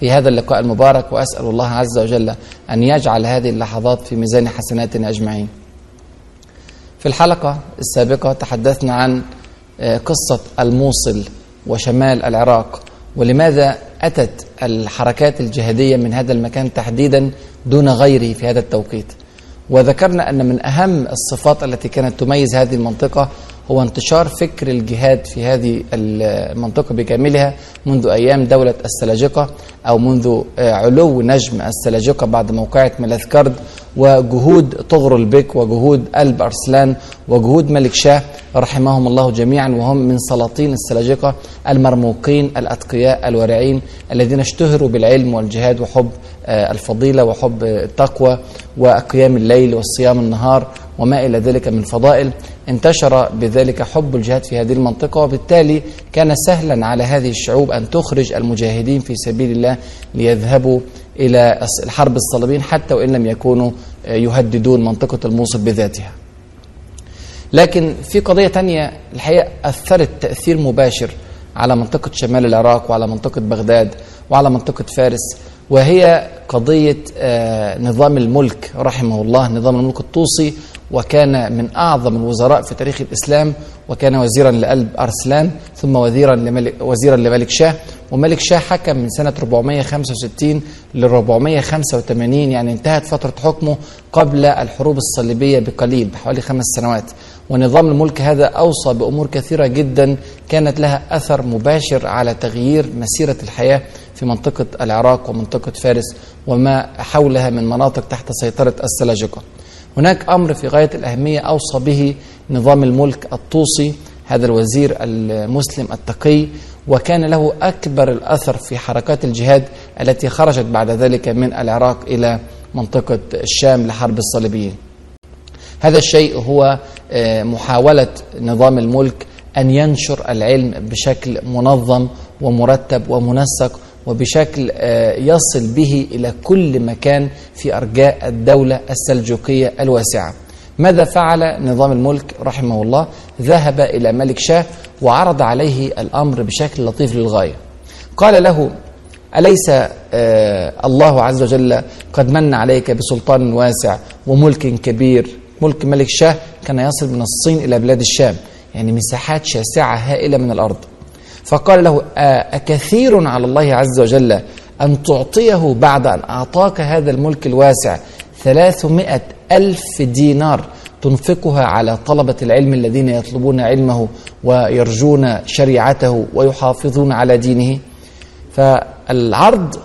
في هذا اللقاء المبارك وأسأل الله عز وجل أن يجعل هذه اللحظات في ميزان حسناتنا أجمعين. في الحلقة السابقة تحدثنا عن قصة الموصل وشمال العراق ولماذا أتت الحركات الجهادية من هذا المكان تحديدا دون غيره في هذا التوقيت؟ وذكرنا أن من أهم الصفات التي كانت تميز هذه المنطقة هو انتشار فكر الجهاد في هذه المنطقة بكاملها منذ أيام دولة السلاجقة أو منذ علو نجم السلاجقة بعد موقعة ملاذكرد وجهود طغرل بك وجهود ألب أرسلان وجهود ملك شاه رحمهم الله جميعا وهم من سلاطين السلاجقة المرموقين الأتقياء الورعين الذين اشتهروا بالعلم والجهاد وحب الفضيلة وحب التقوى وقيام الليل والصيام النهار وما إلى ذلك من فضائل. انتشر بذلك حب الجهاد في هذه المنطقة وبالتالي كان سهلا على هذه الشعوب أن تخرج المجاهدين في سبيل الله ليذهبوا إلى الحرب الصليبين حتى وإن لم يكونوا يهددون منطقة الموصل بذاتها. لكن في قضية تانية الحقيقة أثرت تأثير مباشر على منطقة شمال العراق وعلى منطقة بغداد وعلى منطقة فارس. وهي قضية نظام الملك رحمه الله نظام الملك الطوسي وكان من أعظم الوزراء في تاريخ الإسلام وكان وزيرا لقلب أرسلان ثم وزيرا لملك, وزيرا لملك شاه وملك شاه حكم من سنة 465 ل 485 يعني انتهت فترة حكمه قبل الحروب الصليبية بقليل بحوالي خمس سنوات. ونظام الملك هذا أوصى بأمور كثيرة جدا كانت لها أثر مباشر على تغيير مسيرة الحياة في منطقة العراق ومنطقة فارس وما حولها من مناطق تحت سيطرة السلاجقة. هناك أمر في غاية الأهمية أوصى به نظام الملك الطوسي هذا الوزير المسلم التقي وكان له أكبر الأثر في حركات الجهاد التي خرجت بعد ذلك من العراق إلى منطقة الشام لحرب الصليبيين. هذا الشيء هو محاولة نظام الملك أن ينشر العلم بشكل منظم ومرتب ومنسق وبشكل يصل به إلى كل مكان في أرجاء الدولة السلجوقية الواسعة. ماذا فعل نظام الملك رحمه الله؟ ذهب إلى ملك شاه وعرض عليه الأمر بشكل لطيف للغاية. قال له أليس الله عز وجل قد من عليك بسلطان واسع وملك كبير؟ ملك ملك شاه كان يصل من الصين إلى بلاد الشام يعني مساحات شاسعة هائلة من الأرض. فقال له أكثير على الله عز وجل أن تعطيه بعد أن أعطاك هذا الملك الواسع ثلاثمائة ألف دينار تنفقها على طلبة العلم الذين يطلبون علمه ويرجون شريعته ويحافظون على دينه. فالعرض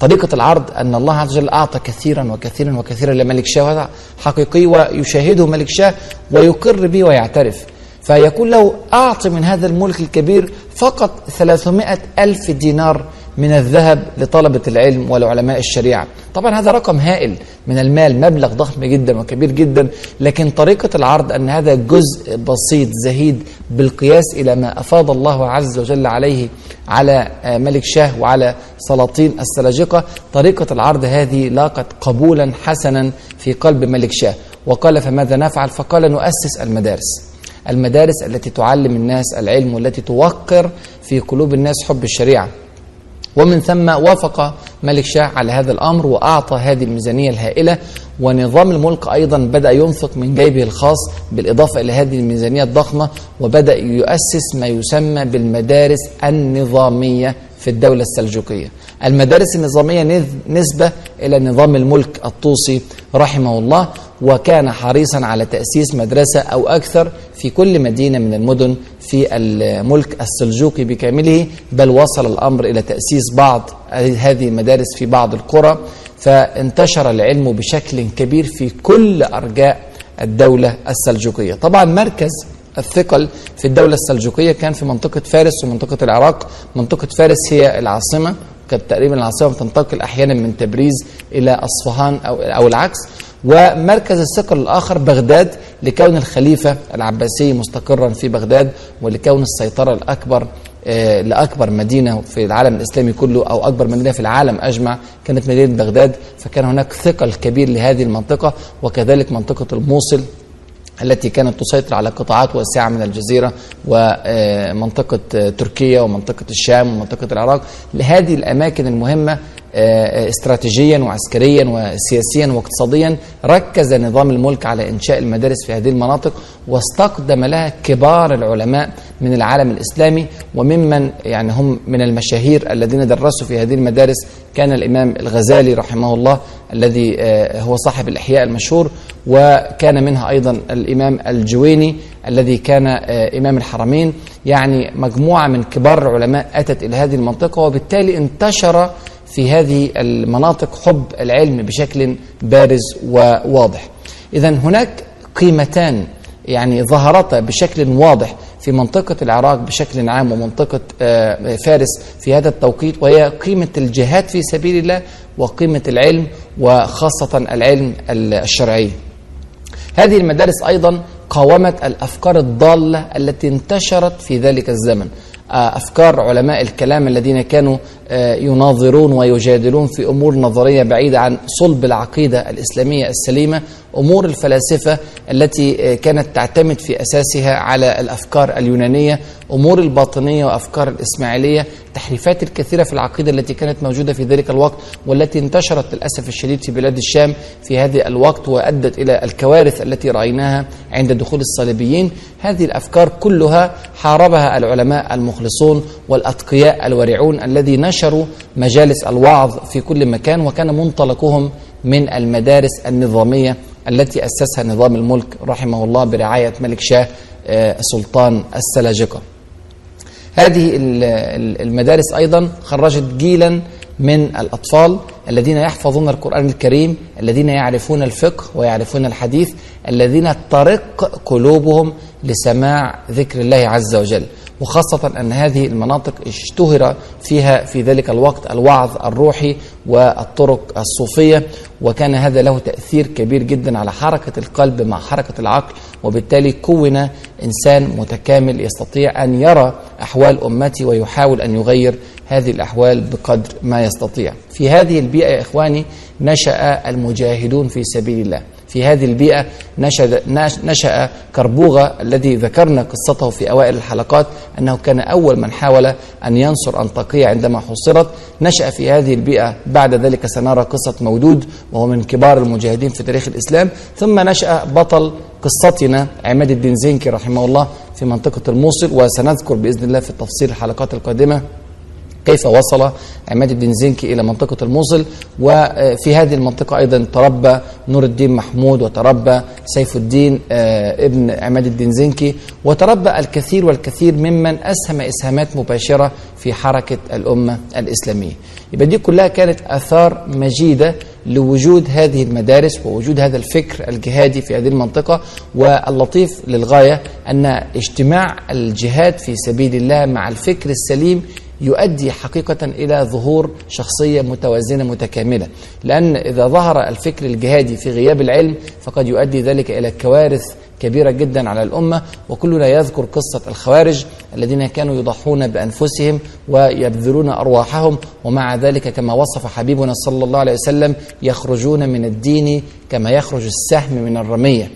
طريقة العرض أن الله عز وجل أعطى كثيرا وكثيرا وكثيرا لملك شاه وهذا حقيقي ويشاهده ملك شاه ويقر به ويعترف. فيقول له أعط من هذا الملك الكبير فقط 300 ألف دينار من الذهب لطلبة العلم ولعلماء الشريعة. طبعا هذا رقم هائل من المال مبلغ ضخم جدا وكبير جدا لكن طريقة العرض أن هذا جزء بسيط زهيد بالقياس إلى ما أفاض الله عز وجل عليه على ملك شاه وعلى سلاطين السلاجقة. طريقة العرض هذه لاقت قبولا حسنا في قلب ملك شاه. وقال فماذا نفعل؟ فقال نؤسس المدارس. المدارس التي تعلم الناس العلم والتي توقر في قلوب الناس حب الشريعة ومن ثم وافق ملك شاه على هذا الأمر وأعطى هذه الميزانية الهائلة ونظام الملك أيضا بدأ ينفق من جيبه الخاص بالإضافة إلى هذه الميزانية الضخمة وبدأ يؤسس ما يسمى بالمدارس النظامية في الدولة السلجوقية. المدارس النظامية نسبة إلى نظام الملك الطوسي رحمه الله وكان حريصا على تأسيس مدرسة أو أكثر في كل مدينة من المدن في الملك السلجوقي بكامله بل وصل الأمر إلى تأسيس بعض هذه المدارس في بعض القرى فانتشر العلم بشكل كبير في كل أرجاء الدولة السلجوقية. طبعا مركز الثقل في الدولة السلجوقية كان في منطقة فارس ومنطقة العراق. منطقة فارس هي العاصمة كانت تقريبا العاصمة بتنتقل أحيانا من تبريز إلى أصفهان أو, أو العكس. ومركز الثقل الآخر بغداد لكون الخليفة العباسي مستقرا في بغداد ولكون السيطرة الأكبر آه، لأكبر مدينة في العالم الإسلامي كله أو أكبر مدينة في العالم أجمع كانت مدينة بغداد. فكان هناك ثقل كبير لهذه المنطقة وكذلك منطقة الموصل التي كانت تسيطر على قطاعات واسعة من الجزيرة ومنطقة تركيا ومنطقة الشام ومنطقة العراق. هذه الأماكن المهمة استراتيجيا وعسكريا وسياسيا واقتصاديا ركز نظام الملك على إنشاء المدارس في هذه المناطق واستقدم لها كبار العلماء من العالم الإسلامي وممن يعني هم من المشاهير الذين درسوا في هذه المدارس. كان الإمام الغزالي رحمه الله الذي آه، هو صاحب الإحياء المشهور وكان منها أيضا الإمام الجويني الذي كان آه، إمام الحرمين. يعني مجموعة من كبار العلماء أتت إلى هذه المنطقة وبالتالي انتشر في هذه المناطق حب العلم بشكل بارز وواضح. إذا هناك قيمتان يعني ظهرتا بشكل واضح في منطقة العراق بشكل عام ومنطقة آه، فارس في هذا التوقيت وهي قيمة الجهاد في سبيل الله وقيمة العلم وخاصة العلم الشرعي. هذه المدارس أيضا قاومت الأفكار الضالة التي انتشرت في ذلك الزمن. أفكار علماء الكلام الذين كانوا آه، يناظرون ويجادلون في أمور نظرية بعيدة عن صلب العقيدة الإسلامية السليمة أمور الفلاسفة التي آه، كانت تعتمد في أساسها على الأفكار اليونانية أمور الباطنية وأفكار الإسماعيلية التحريفات الكثيرة في العقيدة التي كانت موجودة في ذلك الوقت والتي انتشرت للأسف الشديد في بلاد الشام في هذه الوقت وأدت إلى الكوارث التي رأيناها عند دخول الصليبيين. هذه الأفكار كلها حاربها العلماء المخلصون والأتقياء الورعون الذي نشروا مجالس الوعظ في كل مكان وكان منطلقهم من المدارس النظامية التي أسسها نظام الملك رحمه الله برعاية ملك شاه آه، سلطان السلاجقة. هذه المدارس أيضا خرجت جيلا من الأطفال الذين يحفظون القرآن الكريم الذين يعرفون الفقه ويعرفون الحديث الذين ترق قلوبهم لسماع ذكر الله عز وجل. وخاصة أن هذه المناطق اشتهر فيها في ذلك الوقت الوعظ الروحي والطرق الصوفية وكان هذا له تأثير كبير جدا على حركة القلب مع حركة العقل وبالتالي كون إنسان متكامل يستطيع أن يرى أحوال أمتي ويحاول أن يغير هذه الأحوال بقدر ما يستطيع. في هذه البيئة يا إخواني نشأ المجاهدون في سبيل الله. في هذه البيئة نشأ, نشأ كربوغة الذي ذكرنا قصته في أوائل الحلقات أنه كان أول من حاول أن ينصر أنطاكية عندما حصرت. نشأ في هذه البيئة بعد ذلك سنرى قصة مودود وهو من كبار المجاهدين في تاريخ الإسلام. ثم نشأ بطل قصتنا عماد الدين زنكي رحمه الله في منطقة الموصل وسنذكر بإذن الله في التفصيل الحلقات القادمة. كيف وصل عماد الدين زنكي إلى منطقة الموصل؟ وفي هذه المنطقة أيضا تربى نور الدين محمود وتربى سيف الدين آه، ابن عماد الدين زنكي وتربى الكثير والكثير ممن أسهم إسهامات مباشرة في حركة الأمة الإسلامية. يبقى دي كلها كانت آثار مجيدة لوجود هذه المدارس ووجود هذا الفكر الجهادي في هذه المنطقة. واللطيف للغاية أن اجتماع الجهاد في سبيل الله مع الفكر السليم يؤدي حقيقة إلى ظهور شخصية متوازنة متكاملة. لأن إذا ظهر الفكر الجهادي في غياب العلم فقد يؤدي ذلك إلى كوارث كبيرة جدا على الأمة وكلنا يذكر قصة الخوارج الذين كانوا يضحون بأنفسهم ويبذلون أرواحهم ومع ذلك كما وصف حبيبنا صلى الله عليه وسلم يخرجون من الدين كما يخرج السهم من الرمية.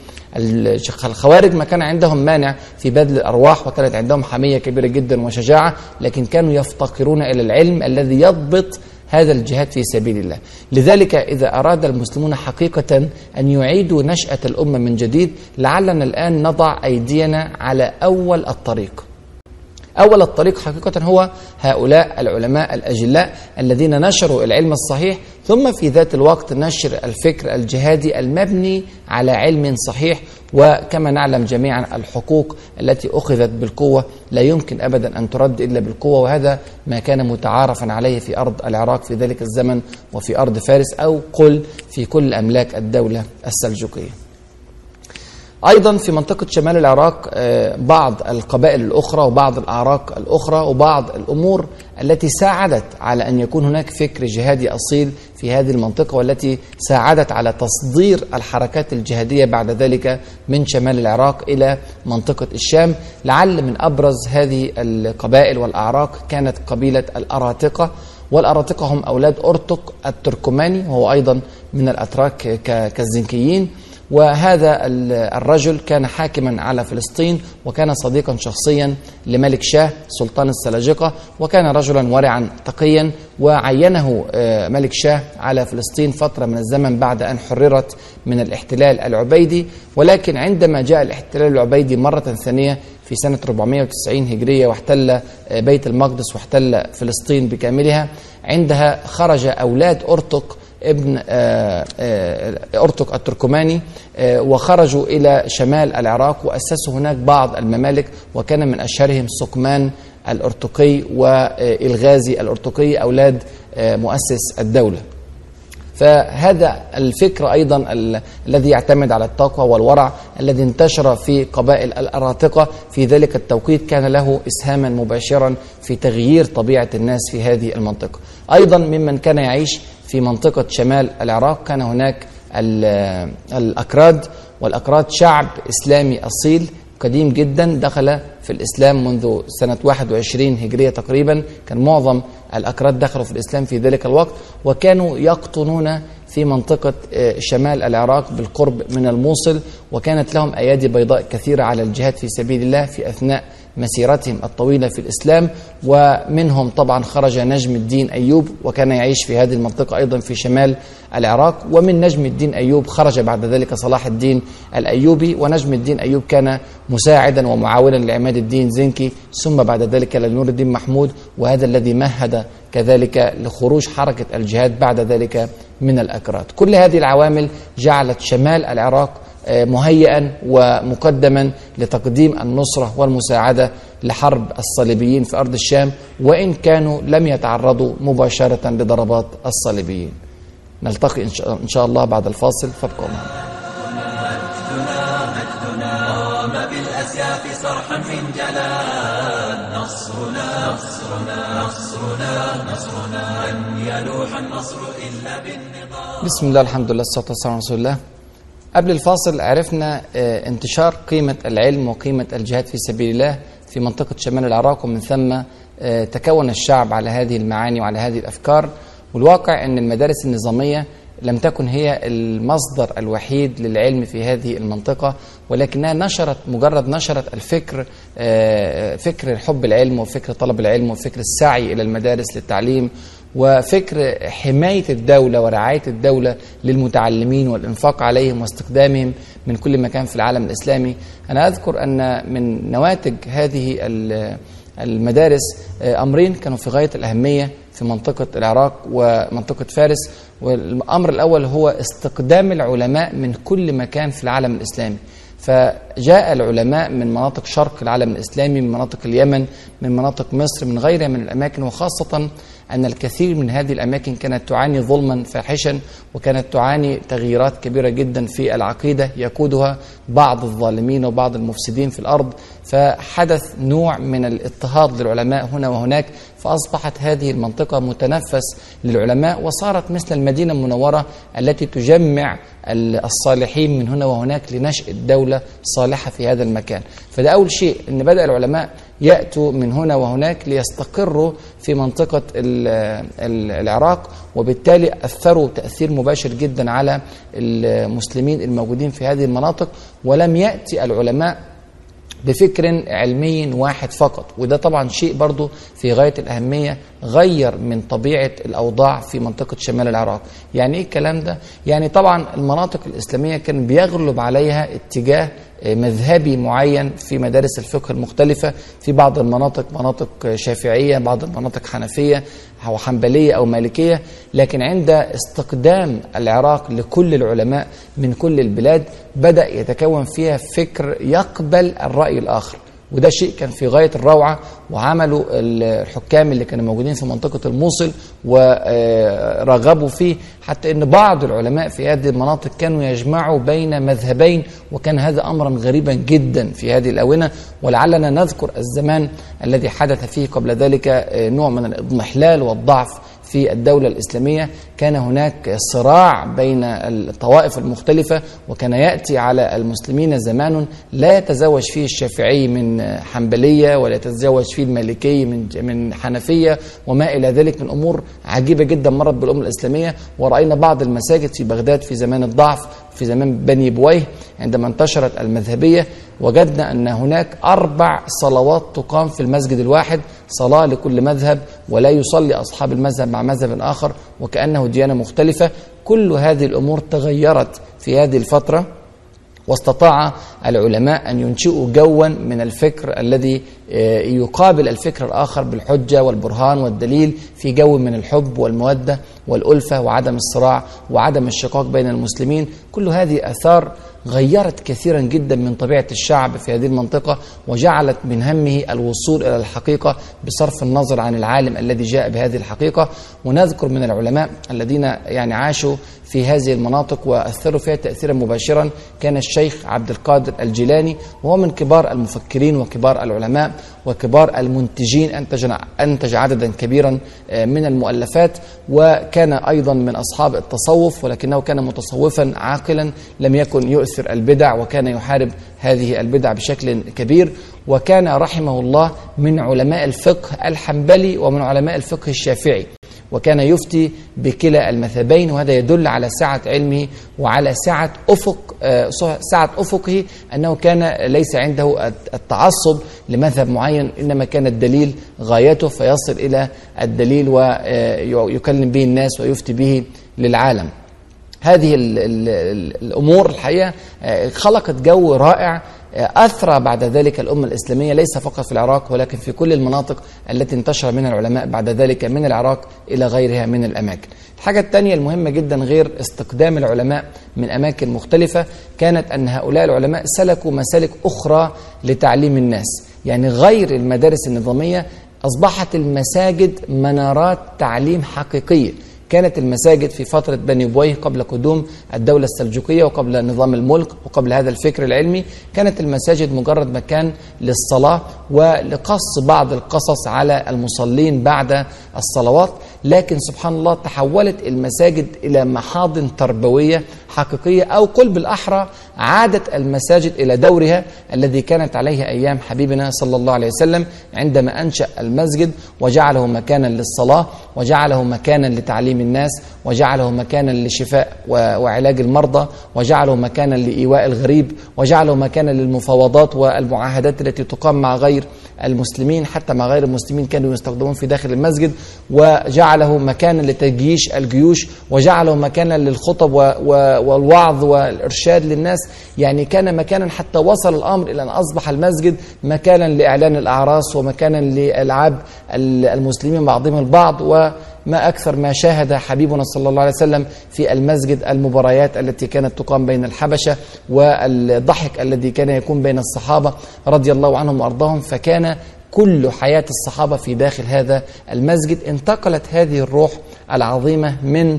الخوارج ما كان عندهم مانع في بذل الأرواح وكانت عندهم حمية كبيرة جدا وشجاعة لكن كانوا يفتقرون إلى العلم الذي يضبط هذا الجهاد في سبيل الله. لذلك إذا أراد المسلمون حقيقة أن يعيدوا نشأة الأمة من جديد لعلنا الآن نضع أيدينا على أول الطريق. أول الطريق حقيقة هو هؤلاء العلماء الأجلاء الذين نشروا العلم الصحيح ثم في ذات الوقت نشر الفكر الجهادي المبني على علم صحيح وكما نعلم جميعا الحقوق التي أخذت بالقوة لا يمكن أبدا أن ترد إلا بالقوة وهذا ما كان متعارفا عليه في أرض العراق في ذلك الزمن وفي أرض فارس أو قل في كل أملاك الدولة السلجوقية. أيضا في منطقة شمال العراق آه، بعض القبائل الأخرى وبعض الأعراق الأخرى وبعض الأمور التي ساعدت على أن يكون هناك فكر جهادي أصيل في هذه المنطقة والتي ساعدت على تصدير الحركات الجهادية بعد ذلك من شمال العراق إلى منطقة الشام. لعل من أبرز هذه القبائل والأعراق كانت قبيلة الأراتقة والأراتقة هم أولاد أرتق التركماني وهو أيضا من الأتراك ك- كالزنكيين. وهذا ال- الرجل كان حاكما على فلسطين وكان صديقا شخصيا لملك شاه سلطان السلاجقة وكان رجلا ورعا تقيا وعينه آه، ملك شاه على فلسطين فترة من الزمن بعد أن حررت من الاحتلال العبيدي. ولكن عندما جاء الاحتلال العبيدي مرة ثانية في سنة 490 هجرية واحتل آه، بيت المقدس واحتل فلسطين بكاملها عندها خرج أولاد أرتق ابن آه، آه، أرتق التركماني آه، وخرجوا إلى شمال العراق وأسسوا هناك بعض الممالك وكان من أشهرهم سقمان الأرتقي والغازي الأرتقي أولاد مؤسس الدولة فهذا الفكر أيضا ال- الذي يعتمد على التقوى والورع الذي انتشر في قبائل الاراتقه في ذلك التوقيت كان له اسهاما مباشرا في تغيير طبيعة الناس في هذه المنطقة. أيضا ممن كان يعيش في منطقة شمال العراق كان هناك ال- الأكراد والأكراد شعب إسلامي أصيل قديم جدا دخل في الإسلام منذ سنة 21 هجرية تقريبا. كان معظم الأكراد دخلوا في الإسلام في ذلك الوقت وكانوا يقطنون في منطقة آه، شمال العراق بالقرب من الموصل وكانت لهم أيادي بيضاء كثيرة على الجهاد في سبيل الله في أثناء مسيرتهم الطويلة في الإسلام ومنهم طبعا خرج نجم الدين أيوب وكان يعيش في هذه المنطقة أيضا في شمال العراق. ومن نجم الدين أيوب خرج بعد ذلك صلاح الدين الأيوبي ونجم الدين أيوب كان مساعدا ومعاونا لعماد الدين زنكي ثم بعد ذلك لنور الدين محمود وهذا الذي مهد كذلك لخروج حركة الجهاد بعد ذلك من الأكراد. كل هذه العوامل جعلت شمال العراق مهيئا ومقدما لتقديم النصرة والمساعدة لحرب الصليبيين في أرض الشام وإن كانوا لم يتعرضوا مباشرة لضربات الصليبيين. نلتقي إن شاء- الله بعد الفاصل فابقوا معنا. بسم الله الحمد لله الصلاة والسلام على رسول الله. قبل الفاصل عرفنا آه، انتشار قيمة العلم وقيمة الجهاد في سبيل الله في منطقة شمال العراق ومن ثم آه، تكون الشعب على هذه المعاني وعلى هذه الأفكار. والواقع أن المدارس النظامية لم تكن هي المصدر الوحيد للعلم في هذه المنطقة ولكنها نشرت مجرد نشرت الفكر آه، فكر حب العلم وفكر طلب العلم وفكر السعي إلى المدارس للتعليم وفكر حماية الدولة ورعاية الدولة للمتعلمين والإنفاق عليهم واستخدامهم من كل مكان في العالم الإسلامي. أنا أذكر أن من نواتج هذه ال- المدارس آه، أمرين كانوا في غاية الأهمية في منطقة العراق ومنطقة فارس. والأمر الأول هو استقدام العلماء من كل مكان في العالم الإسلامي. فجاء العلماء من مناطق شرق العالم الإسلامي من مناطق اليمن من مناطق مصر من غيرها من الأماكن وخاصة أن الكثير من هذه الأماكن كانت تعاني ظلما فاحشا وكانت تعاني تغييرات كبيرة جدا في العقيدة يقودها بعض الظالمين وبعض المفسدين في الأرض. فحدث نوع من الاضطهاد للعلماء هنا وهناك فأصبحت هذه المنطقة متنفس للعلماء وصارت مثل المدينة المنورة التي تجمع ال- الصالحين من هنا وهناك لنشأ دولة صالحة في هذا المكان. فده أول شيء أن بدأ العلماء يأتوا من هنا وهناك ليستقروا في منطقة ال- ال- العراق وبالتالي أثروا تأثير مباشر جدا على المسلمين الموجودين في هذه المناطق ولم يأتي العلماء بفكر علمي واحد فقط وده طبعا شيء برضو في غاية الأهمية غير من طبيعة الأوضاع في منطقة شمال العراق يعني إيه الكلام ده؟ يعني طبعا المناطق الإسلامية كان بيغلب عليها اتجاه مذهبي معين في مدارس الفقه المختلفة في بعض المناطق مناطق شافعية بعض المناطق حنفية أو حنبلية أو مالكية لكن عند استقدام العراق لكل العلماء من كل البلاد بدأ يتكون فيها فكر يقبل الرأي الآخر. وده شيء كان في غاية الروعة وعملوا الحكام اللي كانوا موجودين في منطقة الموصل ورغبوا فيه حتى أن بعض العلماء في هذه المناطق كانوا يجمعوا بين مذهبين وكان هذا أمرا غريبا جدا في هذه الأونة. ولعلنا نذكر الزمان الذي حدث فيه قبل ذلك نوع من الإضمحلال والضعف في الدولة الإسلامية كان هناك صراع بين الطوائف المختلفة وكان يأتي على المسلمين زمان لا يتزوج فيه الشافعي من حنبلية ولا يتزوج فيه المالكي من من حنفية وما إلى ذلك من أمور عجيبة جدا مرت بالأمة الإسلامية. ورأينا بعض المساجد في بغداد في زمان الضعف في زمان بني بويه عندما انتشرت المذهبية وجدنا أن هناك أربع صلوات تقام في المسجد الواحد. صلاة لكل مذهب ولا يصلي أصحاب المذهب مع مذهب آخر وكأنه ديانة مختلفة. كل هذه الأمور تغيرت في هذه الفترة. واستطاع العلماء أن ينشئوا جوا من الفكر الذي يقابل الفكر الآخر بالحجة والبرهان والدليل في جو من الحب والمودة والألفة وعدم الصراع وعدم الشقاق بين المسلمين. كل هذه أثار غيرت كثيرا جدا من طبيعة الشعب في هذه المنطقة وجعلت من همه الوصول إلى الحقيقة بصرف النظر عن العالم الذي جاء بهذه الحقيقة. ونذكر من العلماء الذين يعني عاشوا في هذه المناطق وأثروا فيها تأثيرا مباشرا كان الشيخ عبد القادر الجيلاني وهو من كبار المفكرين وكبار العلماء وكبار المنتجين أنتج, أنتج عددا كبيرا من المؤلفات وكان أيضا من أصحاب التصوف ولكنه كان متصوفا عاقلا لم يكن يؤثر البدع وكان يحارب هذه البدع بشكل كبير. وكان رحمه الله من علماء الفقه الحنبلي ومن علماء الفقه الشافعي. وكان يفتي بكلا المذهبين وهذا يدل على سعة علمه وعلى سعة أفق سعة أفقه أنه كان ليس عنده التعصب لمذهب معين إنما كان الدليل غايته فيصل إلى الدليل ويكلم به الناس ويفتي به للعالم. هذه ال ال الأمور الحقيقة خلقت جو رائع أثرى بعد ذلك الأمة الإسلامية ليس فقط في العراق ولكن في كل المناطق التي انتشر منها العلماء بعد ذلك من العراق إلى غيرها من الأماكن. الحاجة الثانية المهمة جدا غير استقدام العلماء من أماكن مختلفة كانت أن هؤلاء العلماء سلكوا مسالك أخرى لتعليم الناس. يعني غير المدارس النظامية أصبحت المساجد منارات تعليم حقيقية. كانت المساجد في فترة بني بويه قبل قدوم الدولة السلجوقية وقبل نظام الملك وقبل هذا الفكر العلمي كانت المساجد مجرد مكان للصلاة ولقص بعض القصص على المصلين بعد الصلوات لكن سبحان الله تحولت المساجد إلى محاضن تربوية حقيقية أو قل بالأحرى عادت المساجد إلى دورها الذي كانت عليه أيام حبيبنا صلى الله عليه وسلم عندما أنشأ المسجد وجعله مكانا للصلاة وجعله مكانا لتعليم الناس وجعله مكانا لشفاء وعلاج المرضى وجعله مكانا لإيواء الغريب وجعله مكانا للمفاوضات والمعاهدات التي تقام مع غير المسلمين حتى مع غير المسلمين كانوا يستخدمون في داخل المسجد وجعله مكانا لتجيش الجيوش وجعله مكانا للخطب والوعظ والإرشاد للناس يعني كان مكانا حتى وصل الأمر إلى أن أصبح المسجد مكانا لإعلان الأعراس ومكانا لألعاب المسلمين بعضهم البعض وما أكثر ما شاهد حبيبنا صلى الله عليه وسلم في المسجد المباريات التي كانت تقام بين الحبشة والضحك الذي كان يكون بين الصحابة رضي الله عنهم وأرضاهم. فكان كل حياة الصحابة في داخل هذا المسجد انتقلت هذه الروح العظيمة من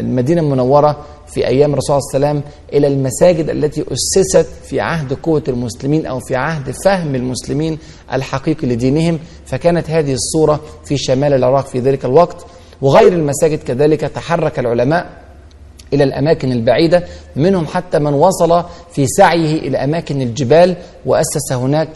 المدينة المنورة في أيام الرسول صلى الله عليه وسلم إلى المساجد التي أسست في عهد قوة المسلمين أو في عهد فهم المسلمين الحقيقي لدينهم. فكانت هذه الصورة في شمال العراق في ذلك الوقت. وغير المساجد كذلك تحرك العلماء إلى الأماكن البعيدة منهم حتى من وصل في سعيه إلى أماكن الجبال وأسس هناك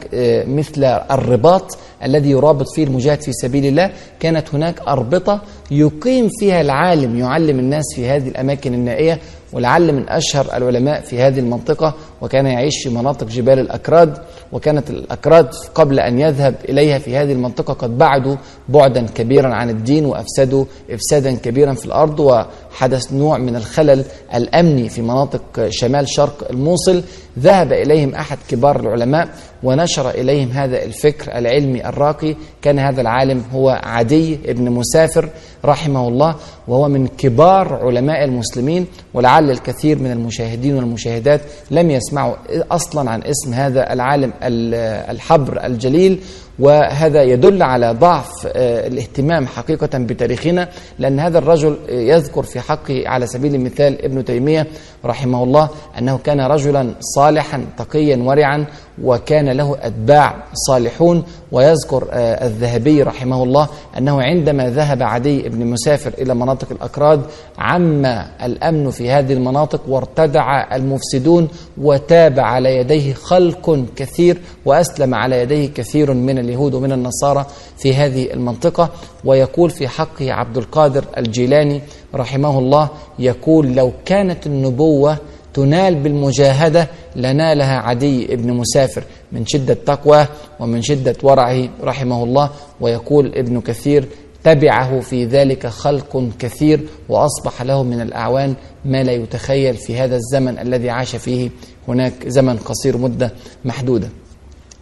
مثل الرباط الذي يرابط فيه المجاهد في سبيل الله. كانت هناك أربطة يقيم فيها العالم يعلم الناس في هذه الأماكن النائية ولعل من أشهر العلماء في هذه المنطقة وكان يعيش في مناطق جبال الأكراد. وكانت الأكراد قبل أن يذهب إليها في هذه المنطقة قد بعدوا بعدا كبيرا عن الدين وأفسدوا إفسادا كبيرا في الأرض وحدث نوع من الخلل الأمني في مناطق شمال شرق الموصل. ذهب إليهم أحد كبار العلماء ونشر إليهم هذا الفكر العلمي الراقي. كان هذا العالم هو عدي ابن مسافر رحمه الله وهو من كبار علماء المسلمين ولعل الكثير من المشاهدين والمشاهدات لم يسمعوا أصلا عن اسم هذا العالم الحبر الجليل. وهذا يدل على ضعف الاهتمام حقيقة بتاريخنا لأن هذا الرجل يذكر في حقه على سبيل المثال ابن تيمية رحمه الله أنه كان رجلا صالحا تقيا ورعا وكان له أتباع صالحون. ويذكر الذهبي رحمه الله أنه عندما ذهب عدي بن مسافر إلى مناطق الأكراد عم الأمن في هذه المناطق وارتدع المفسدون وتاب على يديه خلق كثير وأسلم على يديه كثير من اليهود ومن النصارى في هذه المنطقة. ويقول في حقه عبد القادر الجيلاني رحمه الله يقول لو كانت النبوة تنال بالمجاهدة لنالها عدي بن مسافر من شدة تقواه ومن شدة ورعه رحمه الله ويقول ابن كثير تبعه في ذلك خلق كثير وأصبح له من الأعوان ما لا يتخيل في هذا الزمن الذي عاش فيه هناك زمن قصير مدة محدودة.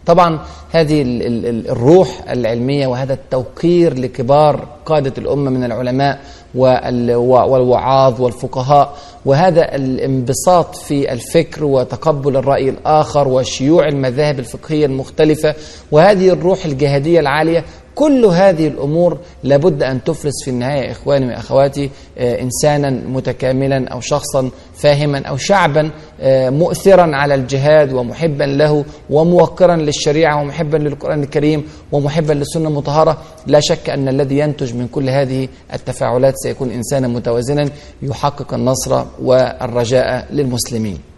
طبعا هذه الروح العلمية وهذا التوقير لكبار قادة الأمة من العلماء والوعاظ والفقهاء. وهذا الانبساط في الفكر وتقبل الرأي الآخر وشيوع المذاهب الفقهية المختلفة. وهذه الروح الجهادية العالية كل هذه الأمور لابد أن تفرز في النهاية إخواني واخواتي إنسانا متكاملا أو شخصا فاهما أو شعبا مؤثرا على الجهاد ومحبا له وموقرا للشريعة ومحبا للقرآن الكريم ومحبا للسنة المطهرة لا شك أن الذي ينتج من كل هذه التفاعلات سيكون إنسانا متوازنا يحقق النصر والرجاء للمسلمين.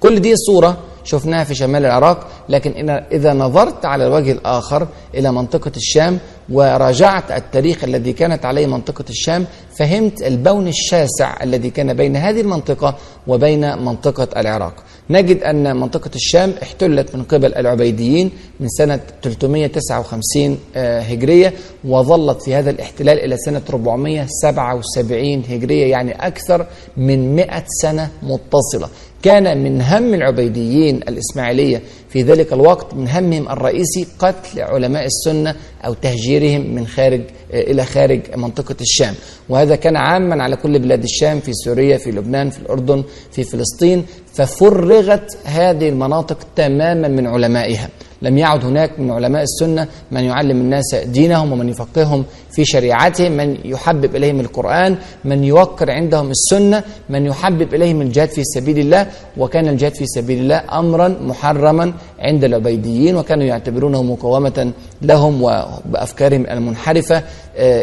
كل دي صورة شفناها في شمال العراق لكن إذا نظرت على الوجه الآخر إلى منطقة الشام وراجعت التاريخ الذي كانت عليه منطقة الشام فهمت البون الشاسع الذي كان بين هذه المنطقة وبين منطقة العراق. نجد أن منطقة الشام احتلت من قبل العبيديين من سنة 359 هجرية وظلت في هذا الاحتلال إلى سنة 477 هجرية يعني أكثر من 100 سنة متصلة. كان من هم العبيديين الإسماعيلية. في ذلك الوقت من همهم الرئيسي قتل علماء السنة أو تهجيرهم من خارج إلى خارج منطقة الشام. وهذا كان عاما على كل بلاد الشام في سوريا في لبنان في الأردن في فلسطين. ففرغت هذه المناطق تماما من علمائها. لم يعد هناك من علماء السنة من يعلم الناس دينهم ومن يفقههم في شريعتهم من يحبب إليهم القرآن من يوقر عندهم السنة من يحبب إليهم الجهاد في سبيل الله وكان الجهاد في سبيل الله أمرا محرما عند العبيديين وكانوا يعتبرونه مقاومة لهم وبأفكارهم المنحرفة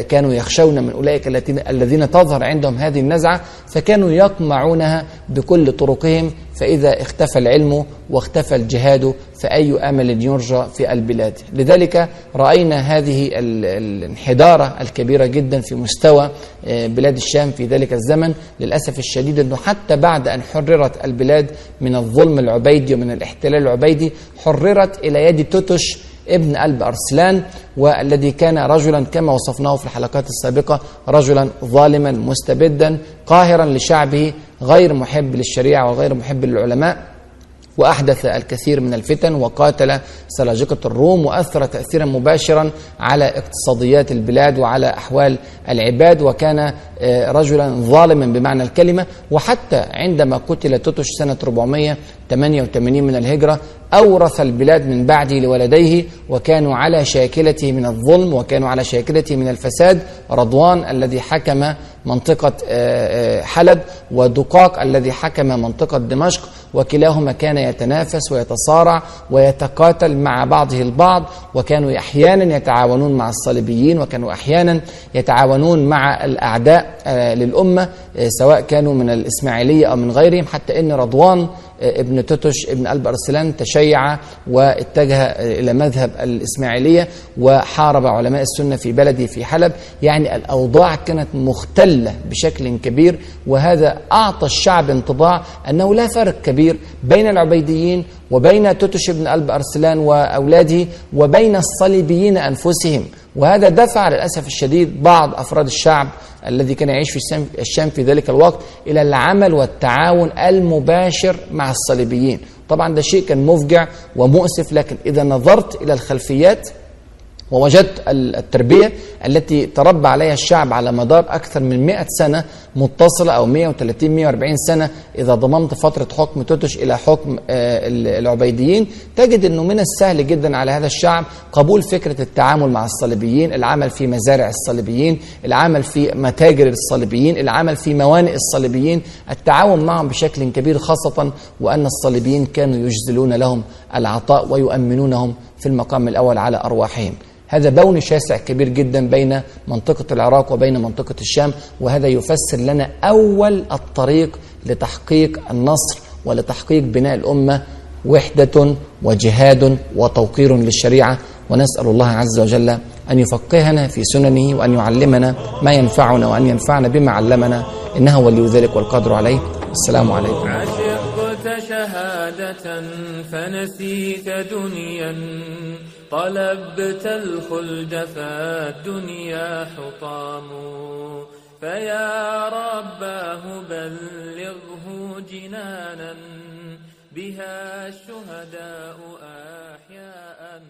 كانوا يخشون من أولئك الذين تظهر عندهم هذه النزعة فكانوا يقمعونها بكل طرقهم فإذا اختفى العلم واختفى الجهاد فأي أمل يرجى في البلاد. لذلك رأينا هذه الانحدارة الكبيرة جدا في مستوى بلاد الشام في ذلك الزمن. للأسف الشديد أنه حتى بعد أن حررت البلاد من الظلم العبيدي ومن الاحتلال العبيدي حررت إلى يد توتش ابن ألب أرسلان والذي كان رجلا كما وصفناه في الحلقات السابقة رجلا ظالما مستبدا قاهرا لشعبه غير محب للشريعة وغير محب للعلماء. وأحدث الكثير من الفتن وقاتل سلاجقة الروم وأثر تأثيرا مباشرا على اقتصاديات البلاد وعلى أحوال العباد وكان رجلا ظالما بمعنى الكلمة. وحتى عندما قتل توتش سنة 488 من الهجرة أورث البلاد من بعده لولديه وكانوا على شاكلته من الظلم وكانوا على شاكلته من الفساد. رضوان الذي حكم منطقة حلب ودقاق الذي حكم منطقة دمشق وكلاهما كان يتنافس ويتصارع ويتقاتل مع بعضه البعض وكانوا أحيانا يتعاونون مع الصليبيين وكانوا أحيانا يتعاونون مع الأعداء للأمة سواء كانوا من الإسماعيلية أو من غيرهم حتى أن رضوان ابن توتش ابن ألب أرسلان تشيع واتجه إلى مذهب الإسماعيلية وحارب علماء السنة في بلده في حلب. يعني الأوضاع كانت مختلة بشكل كبير وهذا أعطى الشعب انطباع أنه لا فرق كبير بين العبيديين وبين توتش بن ألب أرسلان وأولاده وبين الصليبيين أنفسهم. وهذا دفع للأسف الشديد بعض أفراد الشعب الذي كان يعيش في الشام في ذلك الوقت إلى العمل والتعاون المباشر مع الصليبيين. طبعا ده شيء كان مفجع ومؤسف لكن إذا نظرت إلى الخلفيات ووجدت التربية التي تربى عليها الشعب على مدار أكثر من 100 سنة متصلة أو 130 140 سنة إذا ضممت فترة حكم توتش إلى حكم آه، العبيديين. تجد أنه من السهل جدا على هذا الشعب قبول فكرة التعامل مع الصليبيين العمل في مزارع الصليبيين العمل في متاجر الصليبيين العمل في موانئ الصليبيين. التعاون معهم بشكل كبير خاصة وأن الصليبيين كانوا يجزلون لهم العطاء ويؤمنونهم في المقام الأول على أرواحهم. هذا بون شاسع كبير جدا بين منطقة العراق وبين منطقة الشام وهذا يفسر لنا أول الطريق لتحقيق النصر ولتحقيق بناء الأمة وحدة وجهاد وتوقير للشريعة. ونسأل الله عز وجل أن يفقهنا في سننه وأن يعلمنا ما ينفعنا وأن ينفعنا بما علمنا إنه ولي ذلك والقدر عليه. السلام عليكم. عشقت شهادة فنسيت دنيا. طلبت الخلد فالدنيا حطام. فيا رباه بلغه جنانا بها الشهداء أحياء